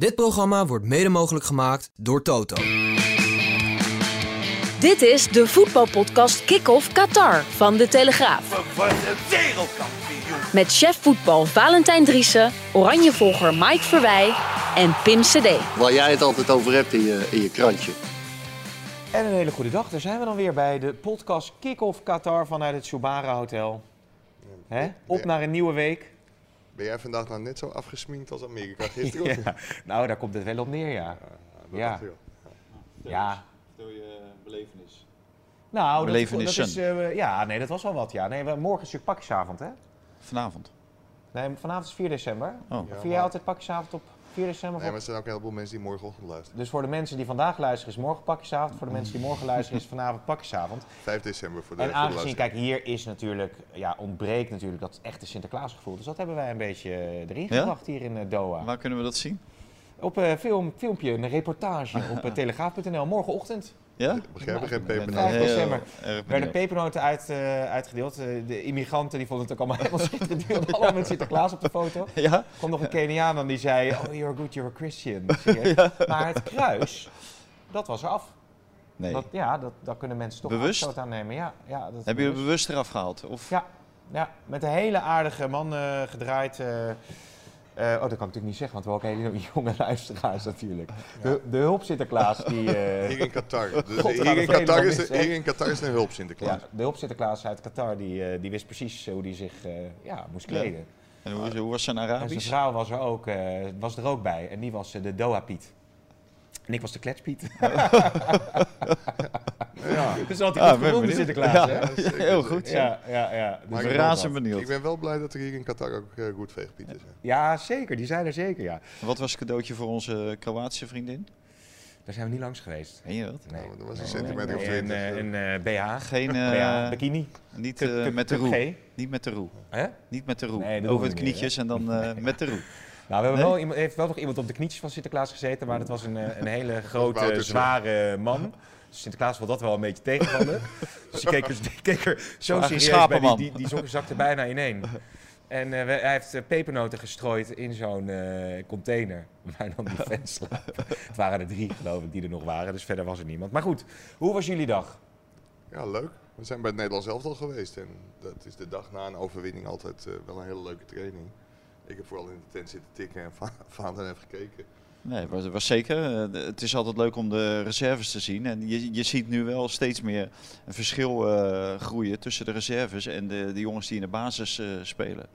Dit programma wordt mede mogelijk gemaakt door Toto. Dit is de voetbalpodcast Kick-Off Qatar van De Telegraaf. Met chef voetbal Valentijn Driessen, oranjevolger Mike Verwij en Pim CD. Waar jij het altijd over hebt in je, in je krantje. En een hele goede dag. Daar zijn we dan weer bij de podcast Kick-Off Qatar vanuit het Shubara Hotel. Hè? Op naar een nieuwe week. Ben jij vandaag nou net zo afgesminkt als Amerika gisteren? Ja. Nou, daar komt het wel op neer, ja. dat Ja. wel. Ja. Vertel je belevenis. Nou, dat, Belevenissen. dat is... eh, ja, nee, dat was wel wat, ja. Nee, we- morgen is natuurlijk pakjesavond, hè? Vanavond. Nee, vanavond is 4 december. Oh. Ja, Vier jij altijd pakjesavond op 4 december? Nee, maar er zijn ook een heleboel mensen die morgenochtend luisteren. Dus voor de mensen die vandaag luisteren is morgen pakjesavond. Voor de mensen die morgen luisteren is vanavond pakjesavond. 5 december voor de En aangezien, kijk, hier is natuurlijk, ja, ontbreekt natuurlijk dat echte Sinterklaasgevoel. Dus dat hebben wij een beetje eh, erin Ja? gebracht hier in eh, Doha. Waar kunnen we dat zien? Op een film, filmpje, een reportage op eh, telegraaf.nl morgenochtend. Ja? Begrijp ik geen Ben peper. Vijf heel december. erg werden pepernoten uit, eh, uitgedeeld. Eh, de immigranten die vonden het ook allemaal helemaal schitterend. Die hadden allemaal met Sinterklaas op de foto. Er Ja? kwam nog een Keniaan en die zei, oh you're good, you're a Christian. Maar het kruis, dat was eraf. Nee. Dat, ja, dat, daar kunnen mensen toch Bewust? afstoot aan nemen. Ja, ja, dat Hebben jullie bewust. bewust eraf gehaald? Of? Ja, ja, met een hele aardige man eh, gedraaid. eh. Eh, oh, dat kan ik natuurlijk niet zeggen, want we hebben ook hele jonge luisteraars natuurlijk. De, de hulp Sinterklaas, die... eh, Hier in Qatar. Dus God, hier, in Qatar is de, hier in Qatar is een hulp Sinterklaas. ja, de hulp Sinterklaas uit Qatar, die, eh, die wist precies hoe hij zich eh, ja, moest kleden. En hoe, hoe was zijn En zijn Arabisch? vrouw was er ook, eh, was er ook bij en die was de Doha Piet. En ik was de Kletspiet. Ja. dus had Ah, goed ben gewonnen, benieuwd. Sinterklaas. Ja. hè? Ja, zeker, Heel goed. Ja, ja, ja. Dus Maar razend benieuwd. Ik ben wel blij dat er hier in Qatar ook uh, goed veegpieten zijn. ja, zeker. Die zijn er zeker, ja. Wat was het cadeautje voor onze Kroatische vriendin? Daar zijn we niet langs geweest. Ken je dat? Nee. Nou, dat was een Nee, centimeter of nee, Een, eh, eh, BH. Geen, BH, eh, bikini. niet eh, met de roe. Niet met de roe. Hè? Niet met de roe. Nee, Over het niet, knietjes en dan eh, met de roe. Nou, we hebben Nee? wel iemand, heeft wel nog iemand op de knietjes van Sinterklaas gezeten, maar dat was een, eh, een hele grote, Woutertje. zware man. Dus Sinterklaas wil dat wel een beetje tegenvallen. dus die keek er, die keek er zo serieus bij, die, man. die, die zak- zakte bijna ineen. En eh, we- hij heeft eh, pepernoten gestrooid in zo'n eh, container waar dan die fans slapen. Het waren er drie, geloof ik, die er nog waren, dus verder was er niemand. Maar goed, hoe was jullie dag? Ja, leuk. We zijn bij het Nederlands elftal geweest. En dat is de dag na een overwinning altijd eh, wel een hele leuke training. Ik heb vooral in de tent zitten tikken en Va- Vaanten heeft gekeken. Nee, was, was zeker. Eh, Het is altijd leuk om de reserves te zien. En je, je ziet nu wel steeds meer een verschil eh, groeien tussen de reserves en de, de jongens die in de basis eh, spelen.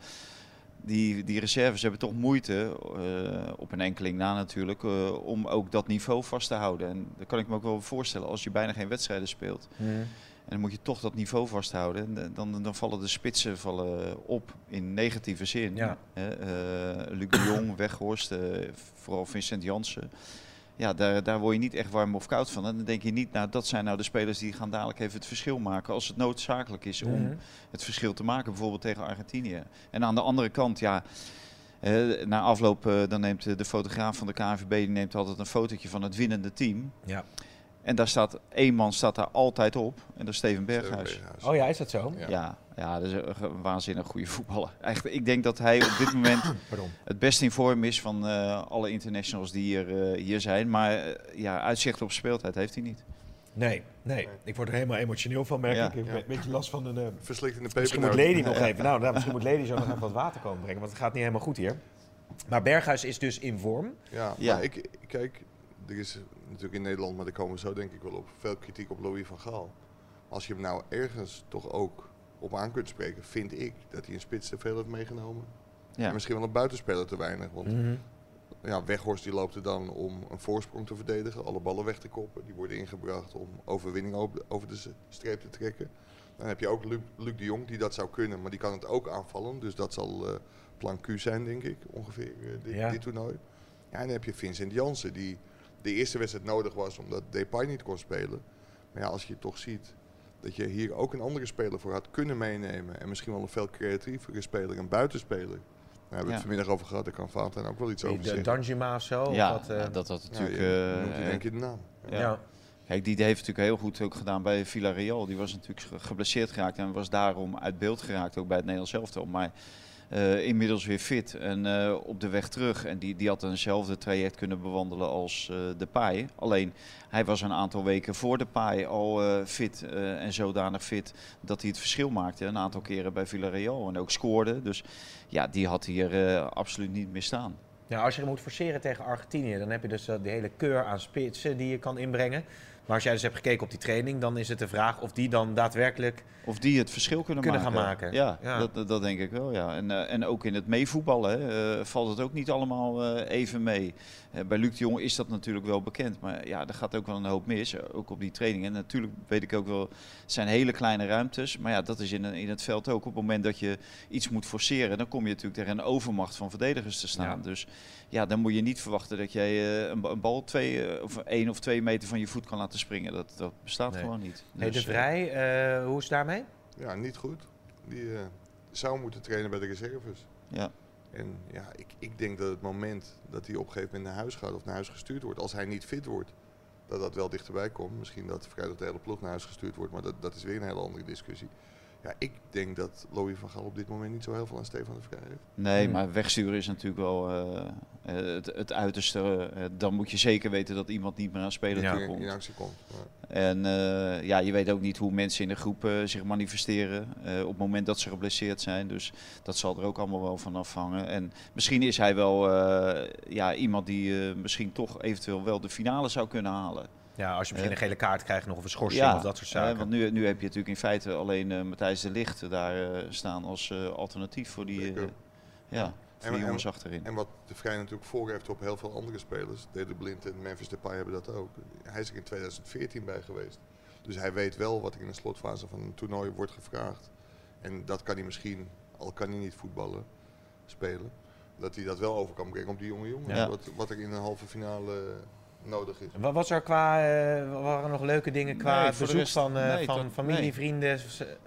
Die, die reserves hebben toch moeite, eh, op een enkeling na natuurlijk, eh, om ook dat niveau vast te houden. En dat kan ik me ook wel voorstellen als je bijna geen wedstrijden speelt. En dan moet je toch dat niveau vasthouden. En eh, dan, dan vallen de spitsen vallen op in negatieve zin. Ja. Hè, eh, Luc de Jong, Weghorst, eh, vooral Vincent Jansen. Ja, daar, daar word je niet echt warm of koud van. En dan denk je niet, nou dat zijn nou de spelers die gaan dadelijk even het verschil maken. Als het noodzakelijk is om Mhm. het verschil te maken, bijvoorbeeld tegen Argentinië. En aan de andere kant, ja, na afloop dan neemt de fotograaf van de KNVB die neemt altijd een fotootje van het winnende team. Ja. En daar staat één man staat daar altijd op. En dat is Steven Berghuis. Berghuis. Oh ja, is dat zo? Ja. Ja, ja, dat is een waanzinnig goede voetballer. Eigenlijk, ik denk dat hij op dit moment Pardon. het best in vorm is van eh, alle internationals die hier, eh, hier zijn. Maar eh, ja, uitzicht op speeltijd heeft hij niet. Nee, nee. Ik word er helemaal emotioneel van, merk Ja. ik. Ik heb een beetje last van een... Verslikt in de Misschien moet. Lady nog even. Nou, nou, misschien moet Lady zo nog even wat water komen brengen, want het gaat niet helemaal goed hier. Maar Berghuis is dus in vorm. Ja, Ja. maar ik, ik- kijk, er is natuurlijk in Nederland, maar daar komen we zo denk ik wel op, veel kritiek op Louis van Gaal. Als je hem nou ergens toch ook op aan kunt spreken, vind ik dat hij een spits te veel heeft meegenomen. Ja. En misschien wel een buitenspeler te weinig. Want ja, Weghorst die loopt er dan om een voorsprong te verdedigen, alle ballen weg te koppen. Die worden ingebracht om overwinning over, over de streep te trekken. Dan heb je ook Luc, Luc de Jong die dat zou kunnen, maar die kan het ook aanvallen. Dus dat zal eh, plan Q zijn, denk ik, ongeveer, eh, dit, Ja. dit toernooi. Ja, en dan heb je Vincent Jansen, die de eerste wedstrijd nodig was omdat Depay niet kon spelen. Maar ja, als je toch ziet dat je hier ook een andere speler voor had kunnen meenemen. En misschien wel een veel creatievere speler, een buitenspeler. Daar hebben we het Ja. vanmiddag over gehad, daar kan Valentijn ook wel iets over Die zeggen. Danjuma of zo? of ja, wat, eh, ja, dat had Ja, natuurlijk... je eh, in één keer de naam. ja. ja. Kijk, die heeft natuurlijk heel goed ook gedaan bij Villarreal. Die was natuurlijk ge- geblesseerd geraakt en was daarom uit beeld geraakt, ook bij het Nederlands elftal. Maar eh, inmiddels weer fit en eh, op de weg terug. En die, die had eenzelfde traject kunnen bewandelen als eh de Pai. Alleen, hij was een aantal weken voor de Pai al fit en zodanig fit dat hij het verschil maakte. Een aantal keren bij Villarreal en ook scoorde. Dus ja, die had hier absoluut niet meer staan. Als je er moet forceren tegen Argentinië, dan heb je dus de hele keur aan spitsen die je kan inbrengen. Maar als jij dus hebt gekeken op die training, dan is het de vraag of die dan daadwerkelijk... Of die het verschil kunnen, Kunnen maken. gaan maken. Ja, Ja. Dat, dat- denk ik wel. Ja. En, eh, en ook in het meevoetballen hè, eh, valt het ook niet allemaal eh, even mee. Bij Luc de Jong is dat natuurlijk wel bekend. Maar ja, er gaat ook wel een hoop mis. Ook op die trainingen. En natuurlijk weet ik ook wel, het zijn hele kleine ruimtes. Maar ja, dat is in, in het veld ook. Op het moment dat je iets moet forceren, dan kom je natuurlijk tegen een overmacht van verdedigers te staan. Ja. Dus ja, dan moet je niet verwachten dat jij eh, een, ba- een bal twee, eh, of één of twee meter van je voet kan laten springen. Dat, dat bestaat Nee. gewoon niet. Hey, de Dus, eh, Vrij, eh, hoe is het daarmee? Ja, niet goed. Die zou moeten trainen bij de reserves. ja. En ja, ik, ik denk dat het moment dat hij op een gegeven moment naar huis gaat of naar huis gestuurd wordt, als hij niet fit wordt, dat dat wel dichterbij komt. Misschien dat vrijdag de hele ploeg naar huis gestuurd wordt, maar dat, dat is weer een hele andere discussie. Ja, ik denk dat Louis van Gaal op dit moment niet zo heel veel aan Stefan de Vrij heeft. Nee, Hmm. maar wegsturen is natuurlijk wel eh, eh, het, het uiterste. Eh, dan moet je zeker weten dat iemand niet meer aan spelen Ja. toe komt. in actie komt. Maar, En eh, ja, je weet ook niet hoe mensen in de groep zich manifesteren eh, op het moment dat ze geblesseerd zijn. Dus dat zal er ook allemaal wel van afhangen. En misschien is hij wel eh, ja, iemand die eh, misschien toch eventueel wel de finale zou kunnen halen. Ja, als je misschien Eh, een gele kaart krijgt nog of een schorsing Ja, of dat soort eh, zaken. want nu, nu heb je natuurlijk in feite alleen eh, Matthijs de Ligt daar eh, staan als eh, alternatief voor die, eh, ja, voor die en- jongens achterin. en wat de Vrij natuurlijk voor heeft op heel veel andere spelers, Dede Blind en Memphis Depay hebben dat ook. Hij is er in 2014 bij geweest. Dus hij weet wel wat er in de slotfase van een toernooi wordt gevraagd. En dat kan hij misschien, al kan hij niet voetballen, spelen. Dat hij dat wel over kan brengen op die jonge jongens. Ja. Wat, wat er in een halve finale nodig is. Wat was er qua, eh, waren er nog leuke dingen qua Nee, de bezoek van, eh, nee, van familie, nee. vrienden?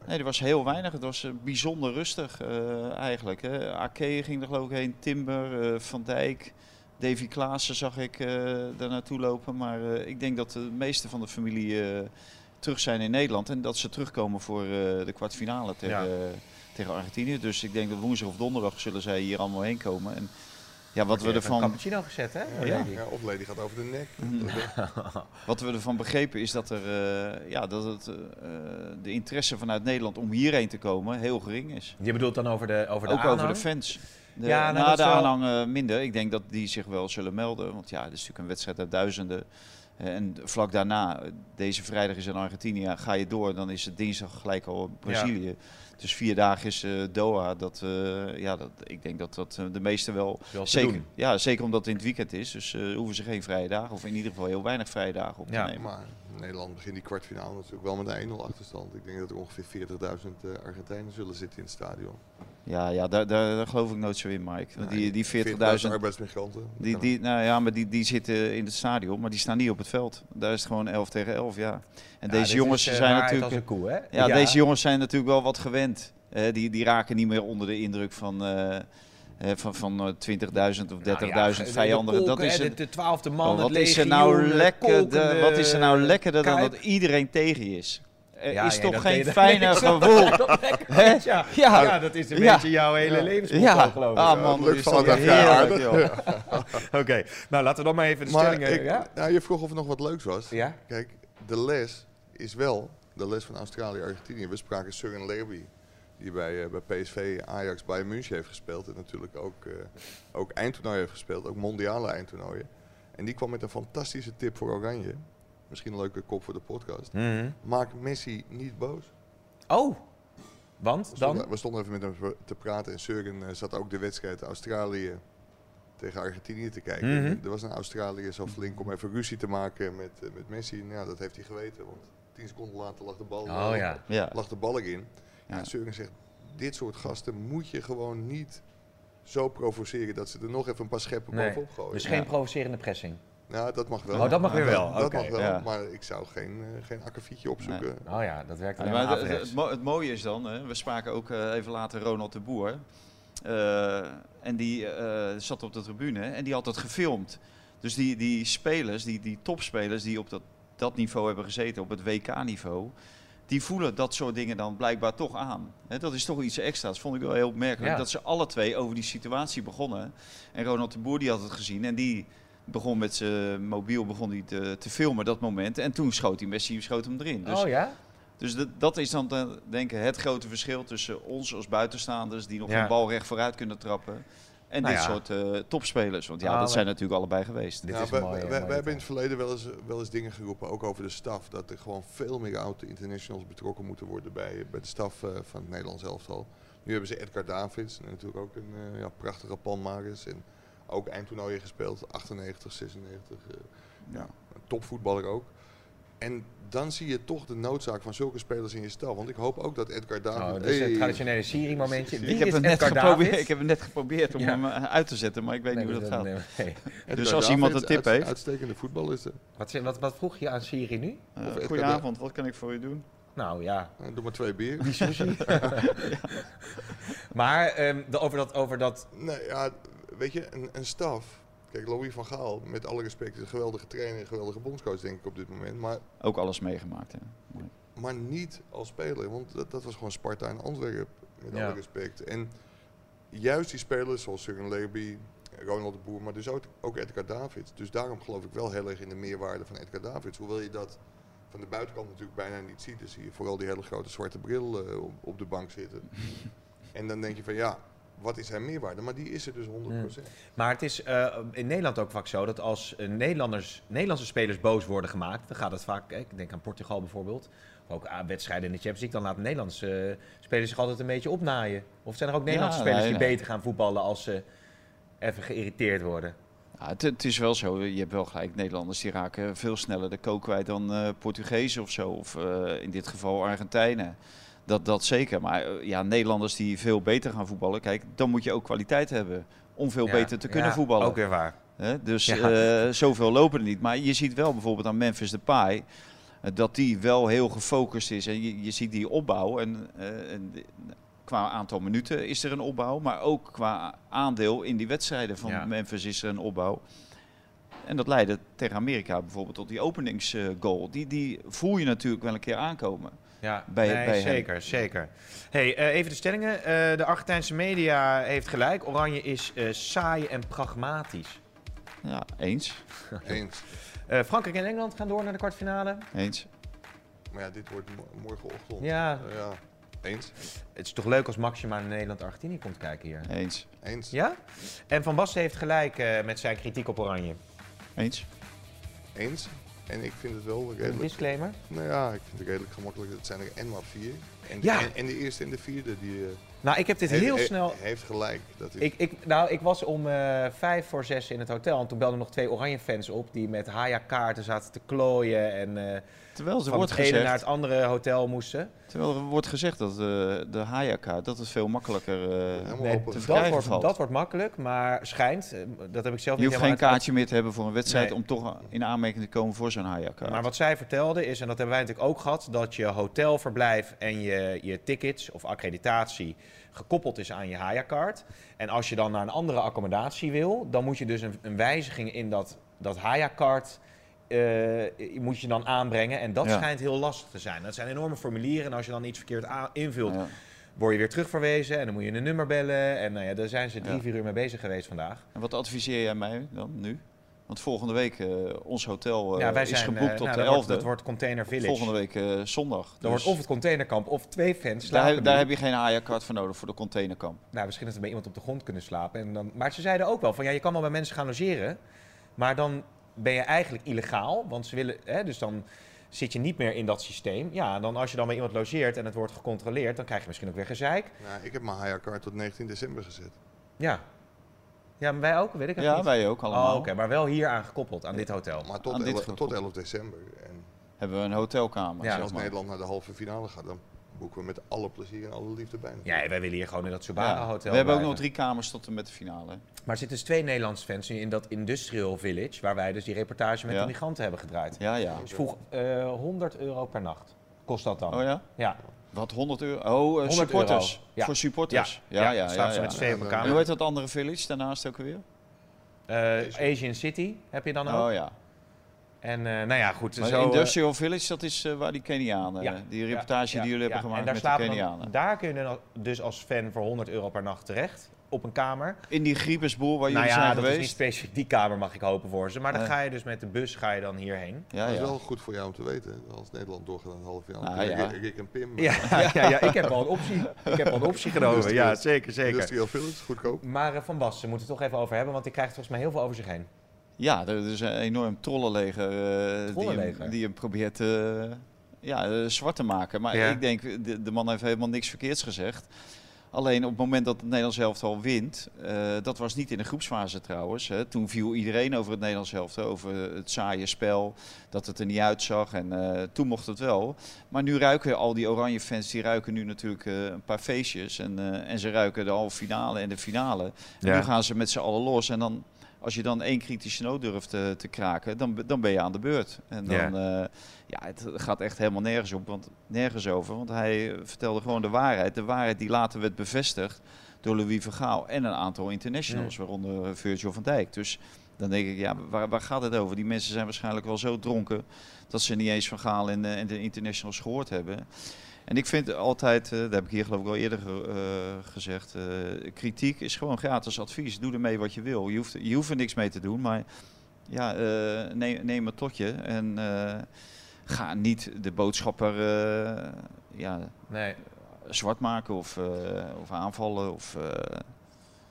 Nee, er was heel weinig. Het was eh, bijzonder rustig eh, eigenlijk. Hè. Ging er geloof ik heen, Timber, eh, Van Dijk, Davy Klaassen zag ik eh, daar naartoe lopen. Maar eh, ik denk dat de meeste van de familie eh, terug zijn in Nederland. En dat ze terugkomen voor eh, de kwartfinale tegen, tegen Argentinië. Dus ik denk dat woensdag of donderdag zullen zij hier allemaal heen komen. En ja, wat we Een ervan... cappuccino gezet, hè? Ja. Lady? Ja, of Lady gaat over de nek. Wat we ervan begrepen is dat, er, eh, ja, dat het, eh, de interesse vanuit Nederland om hierheen te komen heel gering is. Je bedoelt dan over de, over de Ook over de fans. De, Ja, nou, na dat de wel- aanhang eh, minder. Ik denk dat die zich wel zullen melden. Want ja, het is natuurlijk een wedstrijd uit duizenden. Eh, en vlak daarna, deze vrijdag is in Argentinië, ga je door. Dan is het dinsdag gelijk al in Brazilië. Dus vier dagen is eh, Doha. Dat, eh, ja, dat, ik denk dat dat eh, de meesten wel... Wel te Zeker, doen. ja, zeker omdat het in het weekend is. Dus eh, hoeven ze geen vrije dagen. Of in ieder geval heel weinig vrije dagen op te Ja. nemen. Maar Nederland begint die kwartfinale natuurlijk wel met een 1-0 achterstand. Ik denk dat er ongeveer 40.000 eh, Argentijnen zullen zitten in het stadion. Ja, ja daar, daar, daar geloof ik nooit zo in, Mike. Die, die 40.000... arbeidsmigranten. Die, die, nou ja, maar die, die zitten in het stadion, maar die staan niet op het veld. Daar is het gewoon 11 tegen 11, ja. En Ja, deze jongens is, eh, zijn natuurlijk... koe, hè? Ja, deze jongens zijn natuurlijk wel wat gewend. Die, die raken niet meer onder de indruk van, eh, van, van eh, 20.000 of 30.000 Nou ja, Dat is het. de, de twaalfde man, Oh, het wat, is er legioen, nou de lekkerder, kolkende wat is er nou lekkerder dan dat iedereen tegen je is? Er Ja, is ja, toch dat geen fijner gevoel? dat dat lekker ja. Ja. Ja, dat is een Ja. beetje jouw hele Ja. levensmotto, Ja, geloof ik. ah man, Lukt dat is toch vrij heerlijk, joh. Oké, nou laten we dan maar even de Maar stellingen... ik, ja? nou, je vroeg of er nog wat leuks was. ja? Kijk, de les is wel de les van Australië-Argentinië. We spraken Søren Lerby, die bij, eh, bij PSV, Ajax, Bayern München heeft gespeeld. En natuurlijk ook, eh ook eindtoernooien heeft gespeeld, ook mondiale eindtoernooien. En die kwam met een fantastische tip voor Oranje. Misschien een leuke kop voor de podcast. Mhm. Maak Messi niet boos. Oh, We want stonden, dan? we stonden even met hem te praten en Søren eh, zat ook de wedstrijd Australië tegen Argentinië te kijken. Mhm. Er was een Australiër zo flink om even ruzie te maken met, met Messi. Ja, dat heeft hij geweten, want tien seconden later lag de bal, Oh ja. Ja. lag de bal erin. Ja. Søren zegt, dit soort gasten moet je gewoon niet zo provoceren dat ze er nog even een paar scheppen Nee. bovenop gooien. Dus geen provocerende pressing. Nou, dat mag wel. Oh, dat mag weer wel. Dat mag wel, Ja. maar ik zou geen, eh, geen akkefietje opzoeken. Oh ja, dat werkt Ja, maar het, mooie is dan, hè, we spraken ook eh, even later Ronald de Boer. eh, en die eh, zat op de tribune en die had het gefilmd. Dus die, die spelers, die, die topspelers die op dat, dat niveau hebben gezeten, op het WK-niveau, die voelen dat soort dingen dan blijkbaar toch aan. Hè, dat is toch iets extra's. Vond ik wel heel opmerkelijk. Ja. Dat ze alle twee over die situatie begonnen. En Ronald de Boer die had het gezien en die begon met zijn mobiel begon hij te, te filmen dat moment. En toen schoot hij Messi schoot hem erin. Dus oh ja? dus dat, dat is dan eh, denk ik het grote verschil tussen ons als buitenstaanders die nog Ja. een bal recht vooruit kunnen trappen. En Nou dit ja. soort eh, topspelers. Want ja, Ah, dat zijn natuurlijk allebei geweest. Dit Ja, is we, mooie, we- we- mooie we hebben in het verleden wel eens, wel eens dingen geroepen, ook over de staf, dat er gewoon veel meer oud-internationals betrokken moeten worden bij, bij de staf eh, van het Nederlands elftal. Nu hebben ze Edgar Davids, en natuurlijk ook een eh, ja, prachtige palmaris en ook eindtoernooien gespeeld, 98, 96, eh, ja, topvoetballer ook. En dan zie je toch de noodzaak van zulke spelers in je stal. Want ik hoop ook dat Edgar Oh, Davids... dat is het traditionele Siri-momentje. Wie Ik heb, is het net geprobeerd, ik heb het net geprobeerd om Ja. hem eh, uit te zetten, maar ik weet Nee, niet hoe dat dat- gaat. nee, nee. Edgar Dus als iemand een tip heeft. Uitstekende voetballister. Wat, wat, wat vroeg je aan Siri nu? Eh, goedenavond, wat kan ik voor u doen? Nou ja, Eh, Doe maar twee bier. die sushi. Maar ehm, de- over, dat, over dat... Nee, ja, weet je, een, een staf. Kijk, Louis van Gaal, met alle respect, is een geweldige trainer, een geweldige bondscoach, denk ik op dit moment. Maar, Ook alles meegemaakt. Hè. Mooi. maar niet als speler, want dat, dat was gewoon Sparta en Antwerpen, met Ja. alle respect. En juist die spelers, zoals Surin Leby, Ronald de Boer, maar dus ook, ook Edgar Davids. Dus daarom geloof ik wel heel erg in de meerwaarde van Edgar Davids. Hoewel je dat van de buitenkant natuurlijk bijna niet ziet. Dan zie je vooral die hele grote zwarte bril eh, op, op de bank zitten. en dan denk je van ja, wat is zijn meerwaarde? Maar die is er dus 100%. Maar het is eh, in Nederland ook vaak zo dat als eh, Nederlanders, Nederlandse spelers boos worden gemaakt, dan gaat het vaak, eh, ik denk aan Portugal bijvoorbeeld, ook aan wedstrijden in de Champions League, dan laten Nederlandse eh, spelers zich altijd een beetje opnaaien. Of zijn er ook Nederlandse Ja, spelers nee, die nee. beter gaan voetballen als ze even geïrriteerd worden? Ja, het, het is wel zo, je hebt wel gelijk, Nederlanders die raken veel sneller de kook kwijt dan eh Portugezen of zo. Of eh, in dit geval Argentijnen. Dat, dat zeker. Maar eh, ja, Nederlanders die veel beter gaan voetballen, kijk, dan moet je ook kwaliteit hebben om veel Ja, beter te kunnen ja, voetballen. Ook weer waar. Dus Ja. eh, zoveel lopen er niet. Maar je ziet wel bijvoorbeeld aan Memphis Depay eh, dat die wel heel gefocust is. En je, je ziet die opbouw. En, en qua aantal minuten is er een opbouw. Maar ook qua aandeel in die wedstrijden van Ja. Memphis is er een opbouw. En dat leidde tegen Amerika bijvoorbeeld tot die openingsgoal. Die, die voel je natuurlijk wel een keer aankomen. Ja, Bij- nee, bij hem. zeker, zeker. Hey, eh, even de stellingen. Eh, de Argentijnse media heeft gelijk. Oranje is eh, saai en pragmatisch. Ja, eens. Eens. Eh, Frankrijk en Engeland gaan door naar de kwartfinale. Eens. Maar ja, dit wordt mo- morgenochtend. Ja, ja. Eens. het is toch leuk als Maxima naar Nederland-Argentinië komt kijken hier. Eens. Eens. Ja? En Van Basten heeft gelijk eh, met zijn kritiek op Oranje. Eens. Eens. En ik vind het wel Een redelijk... disclaimer. Nou ja, ik vind het redelijk gemakkelijk. Het zijn er en maar vier. En, Ja. en, en de eerste en de vierde die... Nou, ik heb dit heel he- snel... Heeft gelijk. Dat is, Ik, ik, nou, ik was om eh, vijf voor zes in het hotel. En toen belden nog twee Oranje-fans op die met Haya-kaarten zaten te klooien. En eh Terwijl er van wordt het ene gezegd... naar het andere hotel moesten. Terwijl er wordt gezegd dat eh, de Haya-kaart dat het veel makkelijker eh, Nee, open. dat, wordt, valt. dat wordt makkelijk, maar schijnt, dat heb ik zelf Je niet hoeft geen kaartje meer te hebben voor een wedstrijd Nee. om toch in aanmerking te komen voor zo'n Haya-kaart. Maar wat zij vertelde is, en dat hebben wij natuurlijk ook gehad, dat je hotelverblijf en je, je tickets of accreditatie gekoppeld is aan je Haya-kaart. En als je dan naar een andere accommodatie wil, dan moet je dus een, een wijziging in dat, dat Haya-kaart eh, moet je dan aanbrengen. En dat Ja. schijnt heel lastig te zijn. Dat zijn enorme formulieren en als je dan iets verkeerd invult, Ja. word je weer terugverwezen en dan moet je een nummer bellen. En nou ja, daar zijn ze drie, vier uur mee bezig geweest vandaag. En wat adviseer jij mij dan nu? Want volgende week, eh, ons hotel eh, ja, wij is zijn geboekt eh, tot nou, de dat wordt- 11e. Dat wordt Container Village. Volgende week eh, zondag. Dan Dus wordt of het containerkamp of twee fans daar, slapen heb- daar heb je geen Haya-kaart voor nodig voor de containerkamp. Nou, misschien dat er bij iemand op de grond kunnen slapen. En dan... Maar ze zeiden ook wel van ja, je kan wel bij mensen gaan logeren. Maar dan ben je eigenlijk illegaal. Want ze willen, hè, dus dan zit je niet meer in dat systeem. Ja, dan als je dan bij iemand logeert en het wordt gecontroleerd, dan krijg je misschien ook weer gezeik. Nou, ik heb mijn Haya-kaart tot 19 december gezet. Ja. Ja, maar wij ook, weet ik het Ja, niet. wij ook allemaal. Oh, oké, maar wel hier aan gekoppeld, aan dit hotel. Maar tot, Aan dit elf- groep. tot 11 december. En Hebben we een hotelkamer, Ja, zeg als maar. Nederland naar de halve finale gaat, dan boeken we met alle plezier en alle liefde bij. Ja, wij willen hier gewoon in dat Subara Ja. Hotel We hebben ook nog drie kamers tot en met de finale. Maar er zitten dus twee Nederlandse fans nu in dat Industrial Village, waar wij dus die reportage met Ja. de migranten hebben gedraaid. Ja, ja. Dus vroeg eh 100 euro per nacht. Kost dat dan? Oh ja? Ja. Wat, 100 euro? Oh, eh, 100 supporters. euro. Ja. Voor supporters. Ja, Ja, ja, ja. ja, met op een En hoe heet dat andere village daarnaast ook weer? Eh, Asian City heb je dan ook. Oh ja. En eh, nou ja, goed. Maar zo, eh, Industrial Village, dat is eh, waar die Kenianen, ja, die reportage ja, die jullie ja, hebben gemaakt en daar met de dan- Kenianen. Daar kun je dan dus als fan voor 100 euro per nacht terecht. Op een kamer. In die griepesboer waar nou jullie ja, zijn dat is niet geweest. specifiek die kamer mag ik hopen voor ze. Maar dan ga je dus met de bus ga je dan hierheen. Ja, dat is ja. wel goed voor jou om te weten. Als Nederland doorgaat een half jaar. Nou, Rick, ja. Rick en Pim. Ja, ja, ja, ik heb al een optie. Ik heb al een optie genomen. Industrial- Ja, zeker, zeker. Industrial Village, goedkoop. Maar eh, Van Basten moeten we het toch even over hebben, want die krijgt volgens mij heel veel over zich heen. Ja, er is een enorm trollenleger, eh, die, Trollenleger? die hem probeert eh, ja, eh, zwart te maken. Maar Ja. ik denk, de, de man heeft helemaal niks verkeerds gezegd. Alleen op het moment dat het Nederlands elftal wint, eh, dat was niet in de groepsfase trouwens. Hè. Toen viel iedereen over het Nederlands elftal, over het saaie spel, dat het er niet uitzag. En eh, toen mocht het wel. Maar nu ruiken al die oranje fans, die ruiken nu natuurlijk eh, een paar feestjes. En, eh, en ze ruiken de halve finale en de finale. En Ja. nu gaan ze met z'n allen los. En dan, als je dan één kritische noot durft te, te kraken, dan, dan ben je aan de beurt. En dan, Ja. ja. ja, het gaat echt helemaal nergens op, want nergens over. Want hij eh, vertelde gewoon de waarheid. De waarheid die later werd bevestigd door Louis Vergaal en een aantal internationals, waaronder eh, Virgil van Dijk. Dus dan denk ik, ja, waar, waar gaat het over? Die mensen zijn waarschijnlijk wel zo dronken dat ze niet eens Van Gaal en, eh, en de internationals gehoord hebben. En ik vind altijd, eh, dat heb ik hier geloof ik al eerder eh, gezegd, eh, kritiek is gewoon gratis advies. Doe ermee wat je wil. Je hoeft, je hoeft er niks mee te doen, maar ja, neem, neem het tot je en ga niet de boodschapper ja, Nee. zwart maken of, of aanvallen. Of,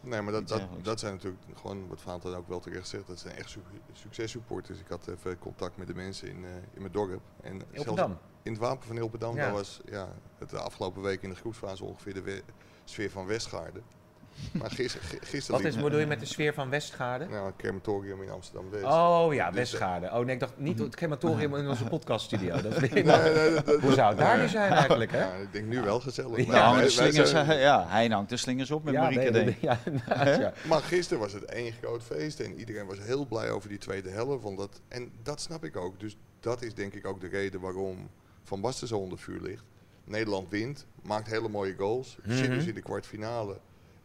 Nee, maar dat, dat, zijn natuurlijk gewoon, wat Vaanten ook wel terecht zegt, dat zijn echt su successupporters. Ik had even contact met de mensen in, eh, in mijn dorp. En zelfs in het wapen van Ilpendam, Ja. daar was ja, het de afgelopen week in de groepsfase ongeveer de sfeer van Westgaarden. Maar gisteren, gisteren Wat is, bedoel je met de sfeer van Westgaarden? nou, een crematorium in Amsterdam-West. Oh ja, Dus, Westgaarden. Oh nee, ik dacht niet het crematorium in onze podcaststudio. Dat Nee, nee, Hoe zou het daar nu zijn eigenlijk, hè? Ja, ik denk nu wel gezellig. Ja, Maar wij- slingers, zijn- ja, hij hangt de slingers op met Marieke, nee, denk ik. ja, ja. Maar gisteren was het één groot feest en iedereen was heel blij over die tweede helft. Want dat, en dat snap ik ook. Dus dat is denk ik ook de reden waarom Van Basten zo onder vuur ligt. Nederland wint, maakt hele mooie goals, zit Mhm. dus in de kwartfinale.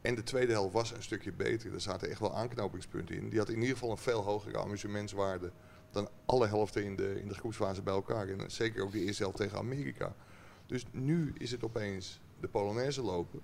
En de tweede helft was een stukje beter. Er zaten echt wel aanknopingspunten in. Die had in ieder geval een veel hogere amusementswaarde dan alle helften in de, in de groepsfase bij elkaar. En zeker ook de eerste helft tegen Amerika. Dus nu is het opeens de Polonaise lopen.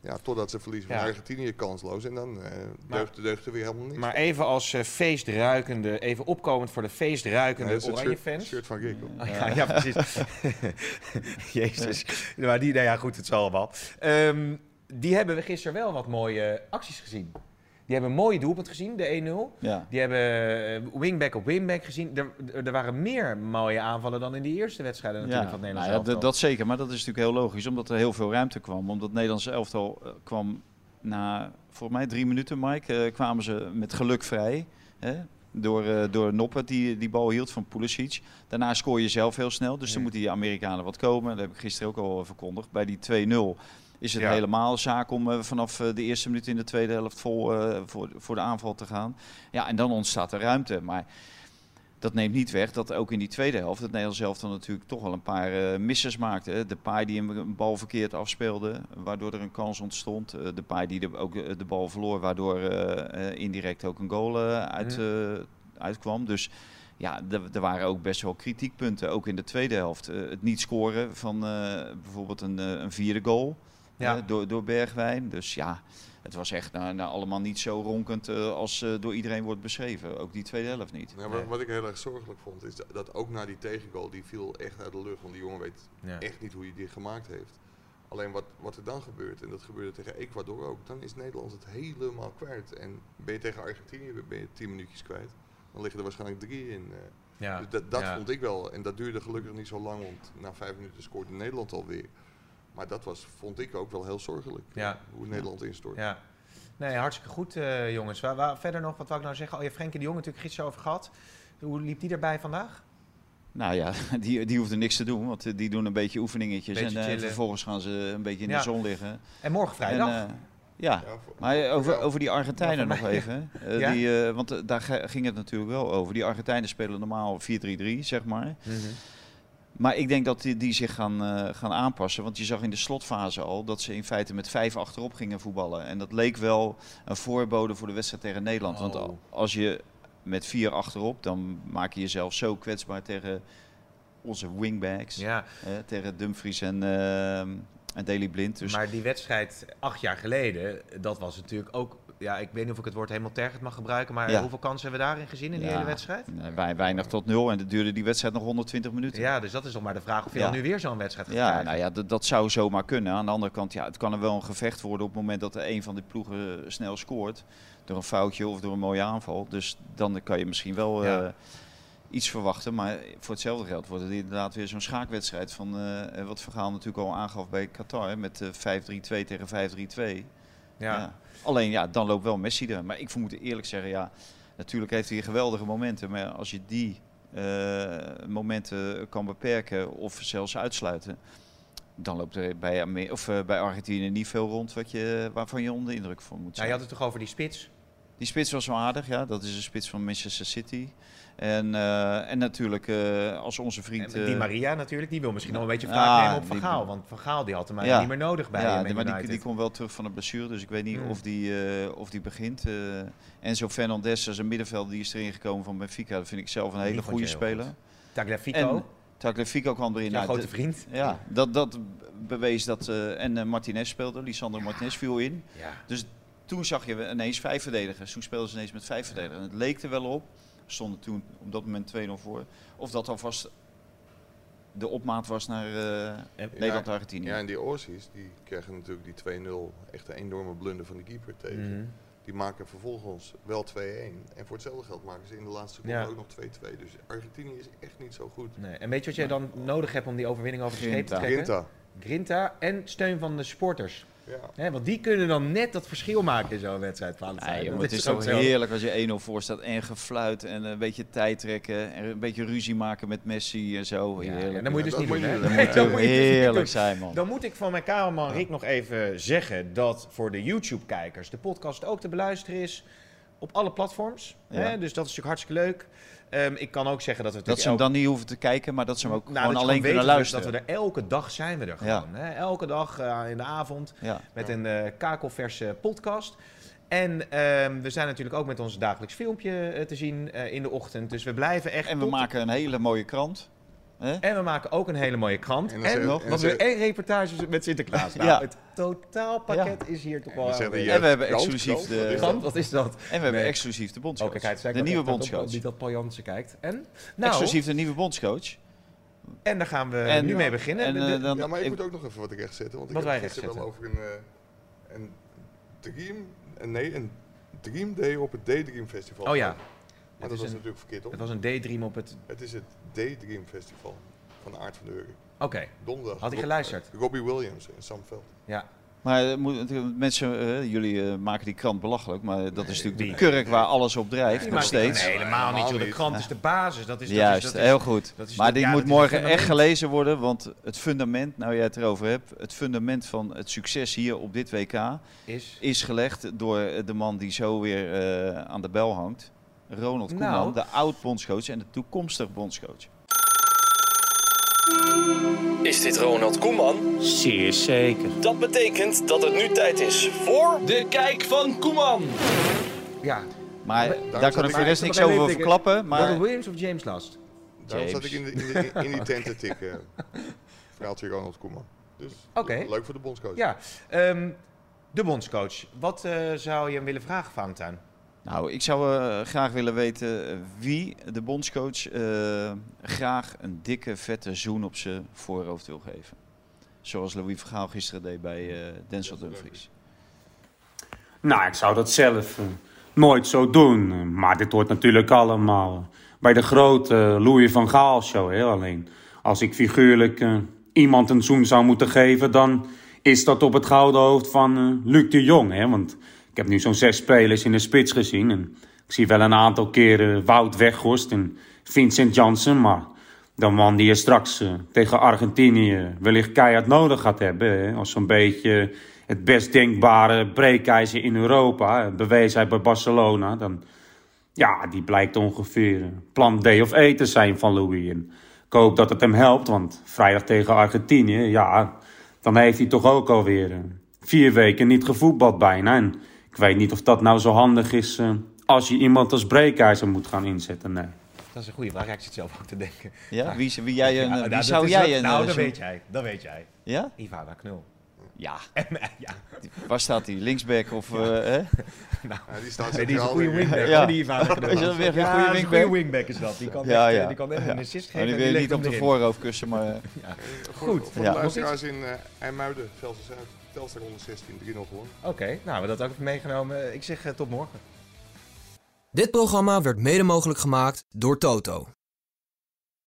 Ja, totdat ze verliezen van Ja. Argentinië kansloos. En dan eh deugt er weer helemaal niks. Maar even als eh, feestruikende, even opkomend voor de feestruikende Nee, oranje shirt, fans. shirt van. Oh, ja, ja, precies. Jezus. Maar die, nou ja, goed, het zal allemaal. Ehm, die hebben we gisteren wel wat mooie acties gezien. Die hebben een mooie doelpunt gezien, de 1-0. Ja. Die hebben eh, wingback op wingback gezien. Er, er waren meer mooie aanvallen dan in de eerste wedstrijden natuurlijk van het nou Nederlands ja, dat zeker, maar dat is natuurlijk heel logisch, omdat er heel veel ruimte kwam. Omdat het Nederlandse elftal eh, kwam na, volgens mij drie minuten, Mike, eh, kwamen ze met geluk vrij. Hè? Door, door Noppert die die bal hield van Pulisic. Daarna scoor je zelf heel snel, dus dan moeten die Amerikanen wat komen. Dat heb ik gisteren ook al verkondigd. Bij die 2-0 is het Ja. helemaal zaak om eh, vanaf eh, de eerste minuut in de tweede helft vol eh, voor, voor de aanval te gaan. Ja, en dan ontstaat er ruimte. Maar dat neemt niet weg dat ook in die tweede helft het Nederlands elftal natuurlijk toch wel een paar eh misses maakte. hè. De paai die een, bal verkeerd afspeelde, waardoor er een kans ontstond. De paai die de, ook de bal verloor, waardoor indirect ook een goal uit, eh, uitkwam. Dus ja, er waren ook best wel kritiekpunten, ook in de tweede helft. Het niet scoren van bijvoorbeeld een, een vierde goal Ja. door, door Bergwijn. Dus ja, het was echt nou, nou, allemaal niet zo ronkend eh, als eh, door iedereen wordt beschreven. Ook die tweede helft niet. Ja, maar Wat ik heel erg zorgelijk vond, is dat, ook na die tegengoal, die viel echt uit de lucht. Want die jongen weet Ja. echt niet hoe hij die gemaakt heeft. Alleen wat, wat er dan gebeurt, en dat gebeurde tegen Ecuador ook, dan is Nederland het helemaal kwijt. En ben je tegen Argentinië ben je tien minuutjes kwijt. Dan liggen er waarschijnlijk drie in. eh. Ja. Dus dat dat ja. vond ik wel. En dat duurde gelukkig niet zo lang, want na vijf minuten scoorde Nederland alweer. Maar dat was, vond ik ook wel heel zorgelijk. Ja. eh, Hoe Nederland instort. Ja. Nee, hartstikke goed, eh, jongens. Waar, waar, verder nog, wat wou ik nou zeggen? Oh, je hebt Frenkie de Jong natuurlijk gisteren over gehad. Hoe liep die erbij vandaag? Nou ja, die, die hoefden niks te doen, want eh, die doen een beetje oefeningetjes. Beetje en vervolgens gaan ze een beetje in Ja. de zon liggen. En morgen vrijdag. En, ja, Ja, voor- maar over, over die Argentijnen Ja, nog even. Eh, Ja? die, eh, want daar ging het natuurlijk wel over. Die Argentijnen spelen normaal 4-3-3, zeg maar. Mhm. Maar ik denk dat die, die zich gaan, eh, gaan aanpassen. Want je zag in de slotfase al dat ze in feite met vijf achterop gingen voetballen. En dat leek wel een voorbode voor de wedstrijd tegen Nederland. Want Oh. al- als je met vier achterop, dan maak je jezelf zo kwetsbaar tegen onze wingbacks. Ja, eh, tegen Dumfries en, eh, en Daley Blind. Dus maar die wedstrijd acht jaar geleden, dat was natuurlijk ook... Ja, ik weet niet of ik het woord helemaal tergend mag gebruiken, maar Ja. hoeveel kansen hebben we daarin gezien in die hele wedstrijd? nee, weinig tot nul. En dat duurde die wedstrijd nog 120 minuten. Ja, dus dat is nog maar de vraag of je dan nu weer zo'n wedstrijd gaat Ja, krijgen. nou ja, dat, dat zou zomaar kunnen. Aan de andere kant, ja, het kan er wel een gevecht worden op het moment dat er een van die ploegen eh, snel scoort. Door een foutje of door een mooie aanval. Dus dan kan je misschien wel eh, iets verwachten. Maar voor hetzelfde geld wordt het inderdaad weer zo'n schaakwedstrijd van eh, wat Vergaal natuurlijk al aangaf bij Qatar. Met eh 5-3-2 tegen 5-3-2. Ja. Ja. Alleen ja, dan loopt wel Messi er. Maar ik moet eerlijk zeggen, ja, natuurlijk heeft hij geweldige momenten. Maar als je die eh, momenten kan beperken of zelfs uitsluiten, dan loopt er bij, of, eh, bij Argentinië niet veel rond wat je, waarvan je onder de indruk van moet Nou, zijn. je had het toch over die spits? Die spits was wel aardig, ja. Dat is een spits van Manchester City. En, eh, en natuurlijk eh, als onze vriend... En die eh, Maria natuurlijk, die wil misschien nog een beetje Ah, wraak nemen op Van Gaal. Want Van Gaal die had hem Ja. niet meer nodig bij ja, die- maar die, die komt wel terug van de blessure, dus ik weet niet Hmm. of, die, of die begint. eh Enzo Fernandez als een middenvelder, die is erin gekomen van Benfica. Dat vind ik zelf een hele goede speler. goed. Tagliafico, En Tagliafico kwam erin. Nou, grote vriend. Ja, dat, dat bewees dat... en Martinez speelde, Lisandro Martinez viel in. Ja. Dus toen zag je ineens vijf verdedigers. Toen speelden ze ineens met vijf verdedigers. En het leek er wel op, stonden toen op dat moment 2-0 voor, of dat alvast de opmaat was naar eh, Nederland-Argentinië. Ja, en die Orsies, die krijgen natuurlijk die 2-0 echt een enorme blunder van de keeper tegen. Mhm. Die maken vervolgens wel 2-1. En voor hetzelfde geld maken ze in de laatste seconde Ja. ook nog 2-2. Dus Argentinië is echt niet zo goed. Nee. En weet je wat jij dan nodig hebt om die overwinning over de streep te trekken? Grinta. Grinta en steun van de supporters. Ja. Hè, want die kunnen dan net dat verschil maken in zo'n wedstrijd. Dat jongen, het is zo. heerlijk als je 1-0 voor staat en gefluit en een beetje tijd trekken en een beetje ruzie maken met Messi en zo. Ja, Heerlijk. en dan moet je dus niet doen. hè? Dat moet dus heerlijk zijn, man. Dan moet ik van mijn cameraman Rick nog even zeggen dat voor de YouTube-kijkers de podcast ook te beluisteren is op alle platforms. Ja. Hè? Dus dat is natuurlijk hartstikke leuk. Ehm, ik kan ook zeggen dat we Dat ze hem dan niet hoeven te kijken, maar dat ze hem ook nou, gewoon alleen gewoon kunnen weet luisteren. Dat we er elke dag zijn we er Ja. gewoon. Hè? Elke dag eh, in de avond ja. met een eh, kakelverse podcast. En ehm, we zijn natuurlijk ook met ons dagelijks filmpje eh, te zien in de ochtend. Dus we blijven echt. En we tot- maken een hele mooie krant. En we maken ook een hele mooie krant. En nog, en dan we en reportages met Sinterklaas. Nou, Ja. het totaalpakket is hier toch wel. die, En we hebben exclusief de- wat is Krant, wat is dat? En we hebben Nee. exclusief de bondscoach. Oh, kijk, de nieuwe bondscoach. Niet dat Paul Jansen kijkt. En, nou, Exclusief de nieuwe bondscoach. en daar gaan we En- nu mee beginnen. En, eh, dan, Ja, maar ik ik- moet ook nog even wat rechtzetten. Want ik heb gisteren wel over een, eh, een dream, een, nee, een dream day op het Daydream Festival. Oh ja. Dat is was een- natuurlijk verkeerd op. het was een daydream op het. Het is het Daydream Festival van Aard van de Heugen. Oké, Donderdag. Had hij geluisterd? Robbie Williams en Sam Veld. ja. maar eh, moet- mensen, eh, jullie eh, maken die krant belachelijk, maar dat is natuurlijk de kurk waar alles op drijft, nog steeds. Nee, helemaal niet. joh. De krant is de basis. Dat is, dat Juist, is, dat is, heel goed. dat is maar dat- die ja, moet is morgen echt gelezen worden, want het fundament, nou jij het erover hebt, het fundament van het succes hier op dit WK is. is gelegd door eh, de man die zo weer eh, aan de bel hangt. Ronald Koeman, Nou. de oud-bondscoach en de toekomstig bondscoach. Is dit Ronald Koeman? Zeer zeker. Dat betekent dat het nu tijd is voor... De kijk van Koeman. Ja. Maar daar kan ik voor de rest Maar niks over even verklappen. Maar Robert Williams of James Last? Daarom zat James. ik in, de, in, de- in die tent te tikken. Verhaaltje Ronald Koeman. Dus Oké. leuk voor de bondscoach. Ja. ehm, de bondscoach. Wat eh, zou je hem willen vragen, Valentijn? Nou, ik zou eh, graag willen weten eh, wie de bondscoach eh, graag een dikke, vette zoen op zijn voorhoofd wil geven. Zoals Louis Vergaal gisteren deed bij eh, Denzel Dumfries. Nou, ik zou dat zelf nooit zo doen. Maar dit hoort natuurlijk allemaal bij de grote Louis van Gaal show. Hè? Alleen als ik figuurlijk iemand een zoen zou moeten geven, dan is dat op het gouden hoofd van Luc de Jong. Hè? Want ik heb nu zo'n zes spelers in de spits gezien. En ik zie wel een aantal keren Wout Weghorst en Vincent Janssen. Maar De man die je straks eh, tegen Argentinië wellicht keihard nodig gaat hebben. Als zo'n beetje het best denkbare breekijzer in Europa. hè, Bewezen hij bij Barcelona. Dan, ja, die blijkt ongeveer eh, plan D of E te zijn van Louis. En ik hoop dat het hem helpt, want vrijdag tegen Argentinië, ja, dan heeft hij toch ook alweer eh, vier weken niet gevoetbald bijna. En ik weet niet of dat nou zo handig is eh, als je iemand als breekijzer moet gaan inzetten. Nee. Dat is een goede vraag. Ja, ik zit zelf ook te denken. Ja? Wie, wie, jij een, Ja, wie nou, zou jij wel- een... Nou, eh, dat zo- weet jij. Dat weet jij. Ja? Ivana Knul. Ja. ja. Waar staat hij? Linksback of... eh, hè? Nou, Ja, die staat nee, die is een goede wingback. Ja. Die Ivana Knul. Is dat weer een ja, goede dat is een wingback? goede wingback is dat. Die kan, Ja, echt, eh, ja. die kan echt Ja. een assist geven. die wil je niet op de voorhoofd kussen, maar... eh, Voor, Goed. Voor Ja. de luisteraars in eh IJmuiden, Velsen Zuid, Telstar 116, 3-0 gewonnen. Oké, nou, we hebben dat ook even meegenomen. Ik zeg eh, tot morgen. Dit programma werd mede mogelijk gemaakt door Toto.